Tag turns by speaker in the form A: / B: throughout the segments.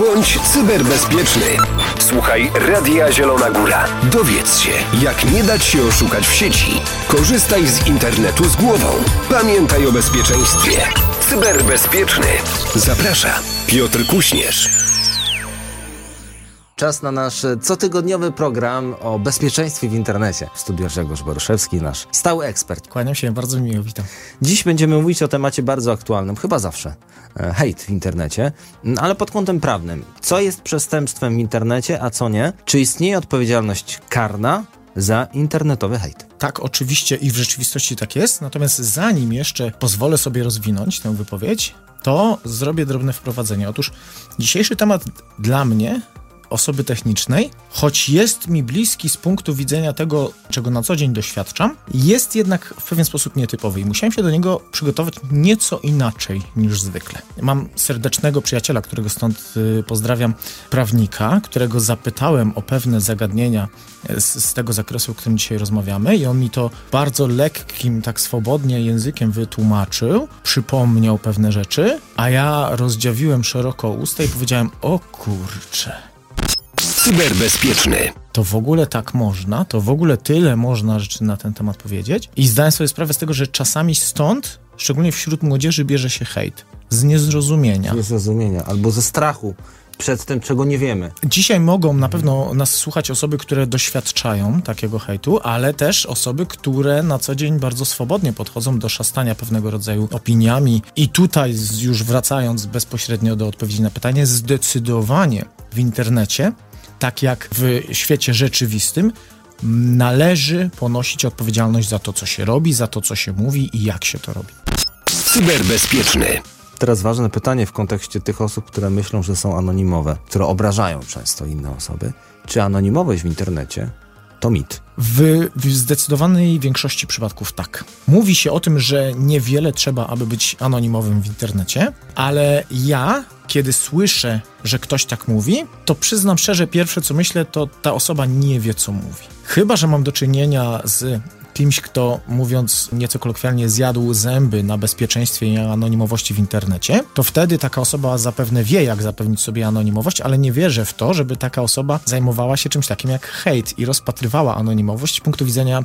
A: Bądź cyberbezpieczny. Słuchaj Radia Zielona Góra. Dowiedz się, jak nie dać się oszukać w sieci. Korzystaj z internetu z głową. Pamiętaj o bezpieczeństwie. Cyberbezpieczny. Zaprasza Piotr Kuśnierz.
B: Czas na nasz cotygodniowy program o bezpieczeństwie w internecie. W studiu Grzegorz Boruszewski, nasz stały ekspert.
C: Kłaniam się, bardzo miło, witam.
B: Dziś będziemy mówić o temacie bardzo aktualnym, chyba zawsze. E, hejt w internecie, ale pod kątem prawnym. Co jest przestępstwem w internecie, a co nie? Czy istnieje odpowiedzialność karna za internetowy hejt?
C: Tak, oczywiście i w rzeczywistości tak jest. Natomiast zanim jeszcze pozwolę sobie rozwinąć tę wypowiedź, to zrobię drobne wprowadzenie. Otóż dzisiejszy temat dla mnie osoby technicznej, choć jest mi bliski z punktu widzenia tego, czego na co dzień doświadczam, jest jednak w pewien sposób nietypowy i musiałem się do niego przygotować nieco inaczej niż zwykle. Mam serdecznego przyjaciela, którego stąd y, pozdrawiam, prawnika, którego zapytałem o pewne zagadnienia z, z tego zakresu, o którym dzisiaj rozmawiamy i on mi to bardzo lekkim, tak swobodnie językiem wytłumaczył, przypomniał pewne rzeczy, a ja rozdziawiłem szeroko usta i powiedziałem, o kurcze,
A: Cyberbezpieczny.
C: To w ogóle tak można, to w ogóle tyle można rzeczy na ten temat powiedzieć. I zdałem sobie sprawę z tego, że czasami stąd, szczególnie wśród młodzieży, bierze się hejt. Z niezrozumienia.
B: Z niezrozumienia albo ze strachu przed tym, czego nie wiemy.
C: Dzisiaj mogą na pewno nas słuchać osoby, które doświadczają takiego hejtu, ale też osoby, które na co dzień bardzo swobodnie podchodzą do szastania pewnego rodzaju opiniami. I tutaj, już wracając bezpośrednio do odpowiedzi na pytanie, zdecydowanie w internecie tak jak w świecie rzeczywistym, należy ponosić odpowiedzialność za to, co się robi, za to, co się mówi i jak się to robi.
A: Cyberbezpieczny.
B: Teraz ważne pytanie w kontekście tych osób, które myślą, że są anonimowe, które obrażają często inne osoby. Czy anonimowość w internecie to mit?
C: W, w zdecydowanej większości przypadków tak. Mówi się o tym, że niewiele trzeba, aby być anonimowym w internecie, ale ja kiedy słyszę, że ktoś tak mówi, to przyznam szczerze, pierwsze co myślę, to ta osoba nie wie, co mówi. Chyba, że mam do czynienia z kimś, kto mówiąc nieco kolokwialnie zjadł zęby na bezpieczeństwie i anonimowości w internecie, to wtedy taka osoba zapewne wie, jak zapewnić sobie anonimowość, ale nie wierzę w to, żeby taka osoba zajmowała się czymś takim jak hejt i rozpatrywała anonimowość z punktu widzenia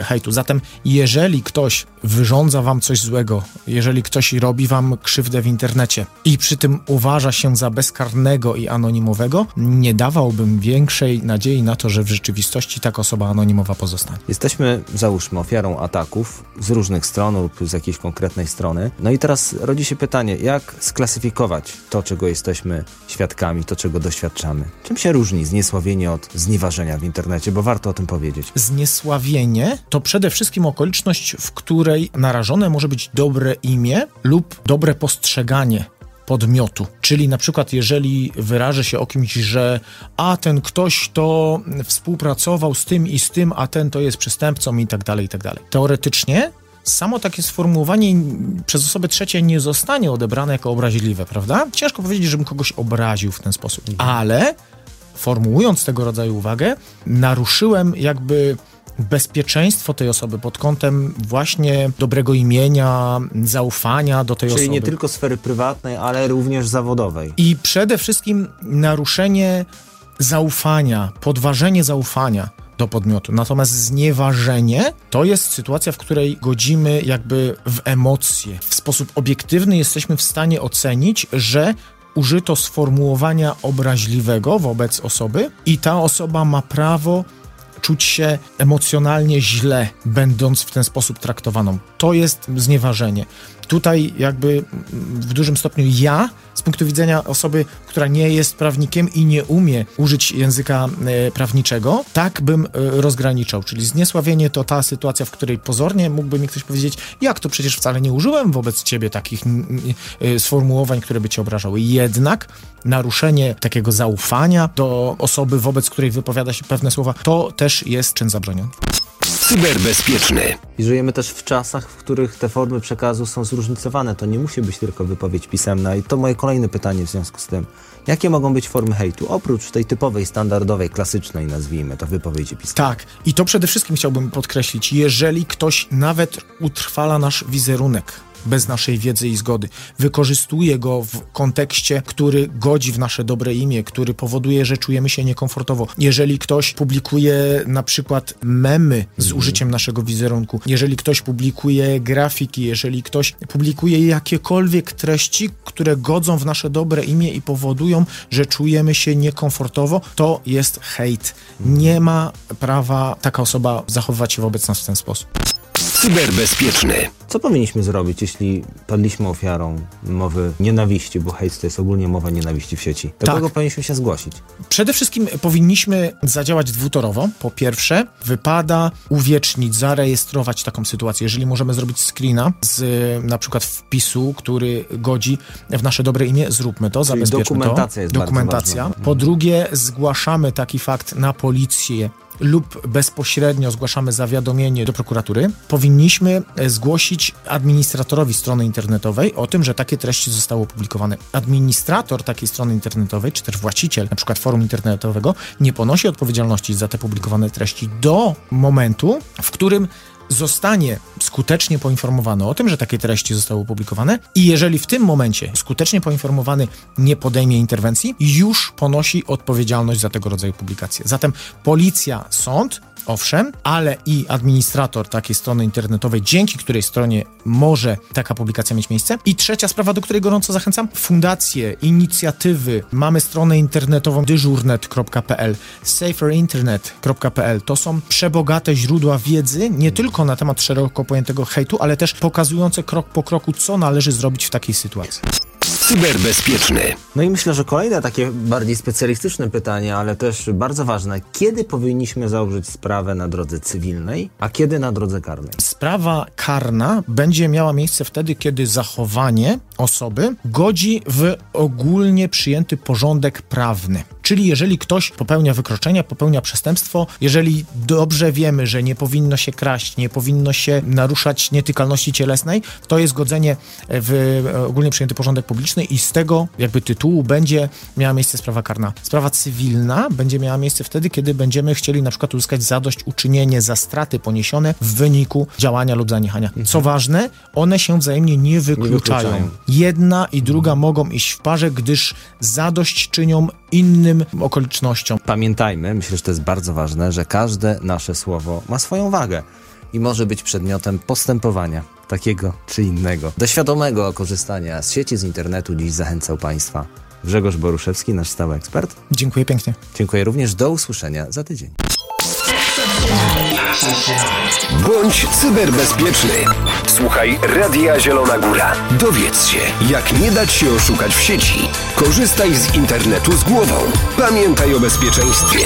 C: y, hejtu. Zatem jeżeli ktoś wyrządza wam coś złego, jeżeli ktoś robi wam krzywdę w internecie i przy tym uważa się za bezkarnego i anonimowego, nie dawałbym większej nadziei na to, że w rzeczywistości taka osoba anonimowa pozostanie.
B: Jesteśmy załóżmy, ofiarą ataków z różnych stron lub z jakiejś konkretnej strony. No i teraz rodzi się pytanie, jak sklasyfikować to, czego jesteśmy świadkami, to, czego doświadczamy? Czym się różni zniesławienie od znieważenia w internecie, bo warto o tym powiedzieć.
C: Zniesławienie to przede wszystkim okoliczność, w której narażone może być dobre imię lub dobre postrzeganie podmiotu. Czyli na przykład, jeżeli wyrażę się o kimś, że a ten ktoś to współpracował z tym i z tym, a ten to jest przestępcą i tak dalej, i tak dalej. Teoretycznie samo takie sformułowanie przez osoby trzecie nie zostanie odebrane jako obraźliwe, prawda? Ciężko powiedzieć, żebym kogoś obraził w ten sposób, ale formułując tego rodzaju uwagę, naruszyłem jakby bezpieczeństwo tej osoby pod kątem właśnie dobrego imienia, zaufania do tej
B: Czyli
C: osoby.
B: Czyli nie tylko sfery prywatnej, ale również zawodowej.
C: I przede wszystkim naruszenie zaufania, podważenie zaufania do podmiotu. Natomiast znieważenie to jest sytuacja, w której godzimy jakby w emocje. W sposób obiektywny jesteśmy w stanie ocenić, że użyto sformułowania obraźliwego wobec osoby i ta osoba ma prawo czuć się emocjonalnie źle, będąc w ten sposób traktowaną. To jest znieważenie. Tutaj jakby w dużym stopniu ja, z punktu widzenia osoby, która nie jest prawnikiem i nie umie użyć języka e, prawniczego, tak bym e, rozgraniczał. Czyli zniesławienie to ta sytuacja, w której pozornie mógłby mi ktoś powiedzieć, jak to przecież wcale nie użyłem wobec ciebie takich e, sformułowań, które by cię obrażały. Jednak naruszenie takiego zaufania do osoby, wobec której wypowiada się pewne słowa, to też jest czyn zabroniony.
A: Cyberbezpieczny.
B: I żyjemy też w czasach, w których te formy przekazu są zróżnicowane. To nie musi być tylko wypowiedź pisemna. I to moje kolejne pytanie w związku z tym. Jakie mogą być formy hejtu? Oprócz tej typowej, standardowej, klasycznej, nazwijmy to, wypowiedzi pisemnej.
C: Tak, i to przede wszystkim chciałbym podkreślić. Jeżeli ktoś nawet utrwala nasz wizerunek bez naszej wiedzy i zgody, wykorzystuje go w kontekście, który godzi w nasze dobre imię, który powoduje, że czujemy się niekomfortowo. Jeżeli ktoś publikuje na przykład memy z użyciem naszego wizerunku, jeżeli ktoś publikuje grafiki, jeżeli ktoś publikuje jakiekolwiek treści, które godzą w nasze dobre imię i powodują, że czujemy się niekomfortowo, to jest hejt. Nie ma prawa taka osoba zachowywać się wobec nas w ten sposób.
A: Cyberbezpieczny.
B: Co powinniśmy zrobić, jeśli padliśmy ofiarą mowy nienawiści, bo hejt to jest ogólnie mowa nienawiści w sieci? Do
C: Tak.
B: kogo powinniśmy się zgłosić?
C: Przede wszystkim powinniśmy zadziałać dwutorowo. Po pierwsze, wypada uwiecznić, zarejestrować taką sytuację. Jeżeli możemy zrobić screena z na przykład wpisu, który godzi w nasze dobre imię, zróbmy to, zabezpieczmy
B: dokumentacja
C: to.
B: jest bardzo
C: Dokumentacja.
B: ważna.
C: Po drugie, zgłaszamy taki fakt na policję lub bezpośrednio zgłaszamy zawiadomienie do prokuratury, powinniśmy e, zgłosić administratorowi strony internetowej o tym, że takie treści zostały opublikowane. Administrator takiej strony internetowej, czy też właściciel przykład forum internetowego, nie ponosi odpowiedzialności za te publikowane treści do momentu, w którym zostanie skutecznie poinformowany o tym, że takie treści zostały opublikowane i jeżeli w tym momencie skutecznie poinformowany nie podejmie interwencji, już ponosi odpowiedzialność za tego rodzaju publikacje. Zatem policja, sąd Owszem, ale i administrator takiej strony internetowej, dzięki której stronie może taka publikacja mieć miejsce. I trzecia sprawa, do której gorąco zachęcam, fundacje, inicjatywy. Mamy stronę internetową dyżurnet.pl, saferinternet.pl. To są przebogate źródła wiedzy, nie tylko na temat szeroko pojętego hejtu, ale też pokazujące krok po kroku, co należy zrobić w takiej sytuacji.
A: Cyberbezpieczny.
B: No i myślę, że kolejne takie bardziej specjalistyczne pytanie, ale też bardzo ważne. Kiedy powinniśmy założyć sprawę na drodze cywilnej, a kiedy na drodze karnej?
C: Sprawa karna będzie miała miejsce wtedy, kiedy zachowanie osoby godzi w ogólnie przyjęty porządek prawny. Czyli jeżeli ktoś popełnia wykroczenia, popełnia przestępstwo, jeżeli dobrze wiemy, że nie powinno się kraść, nie powinno się naruszać nietykalności cielesnej, to jest godzenie w ogólnie przyjęty porządek publiczny i z tego jakby tytułu będzie miała miejsce sprawa karna. Sprawa cywilna będzie miała miejsce wtedy, kiedy będziemy chcieli na przykład uzyskać zadośćuczynienie za straty poniesione w wyniku działania lub zaniechania. Co ważne, one się wzajemnie nie wykluczają.
B: wykluczają.
C: Jedna i druga mogą iść w parze, gdyż zadość czynią innym okolicznościom.
B: Pamiętajmy, myślę, że to jest bardzo ważne, że każde nasze słowo ma swoją wagę i może być przedmiotem postępowania takiego czy innego. Do świadomego korzystania z sieci, z internetu dziś zachęcał Państwa Grzegorz Boruszewski, nasz stały ekspert.
C: Dziękuję pięknie.
B: Dziękuję również, do usłyszenia za tydzień.
A: Bądź cyberbezpieczny. Słuchaj Radia Zielona Góra. Dowiedz się, jak nie dać się oszukać w sieci. Korzystaj z internetu z głową. Pamiętaj o bezpieczeństwie.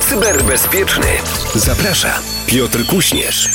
A: Cyberbezpieczny. Zaprasza Piotr Kuśnierz.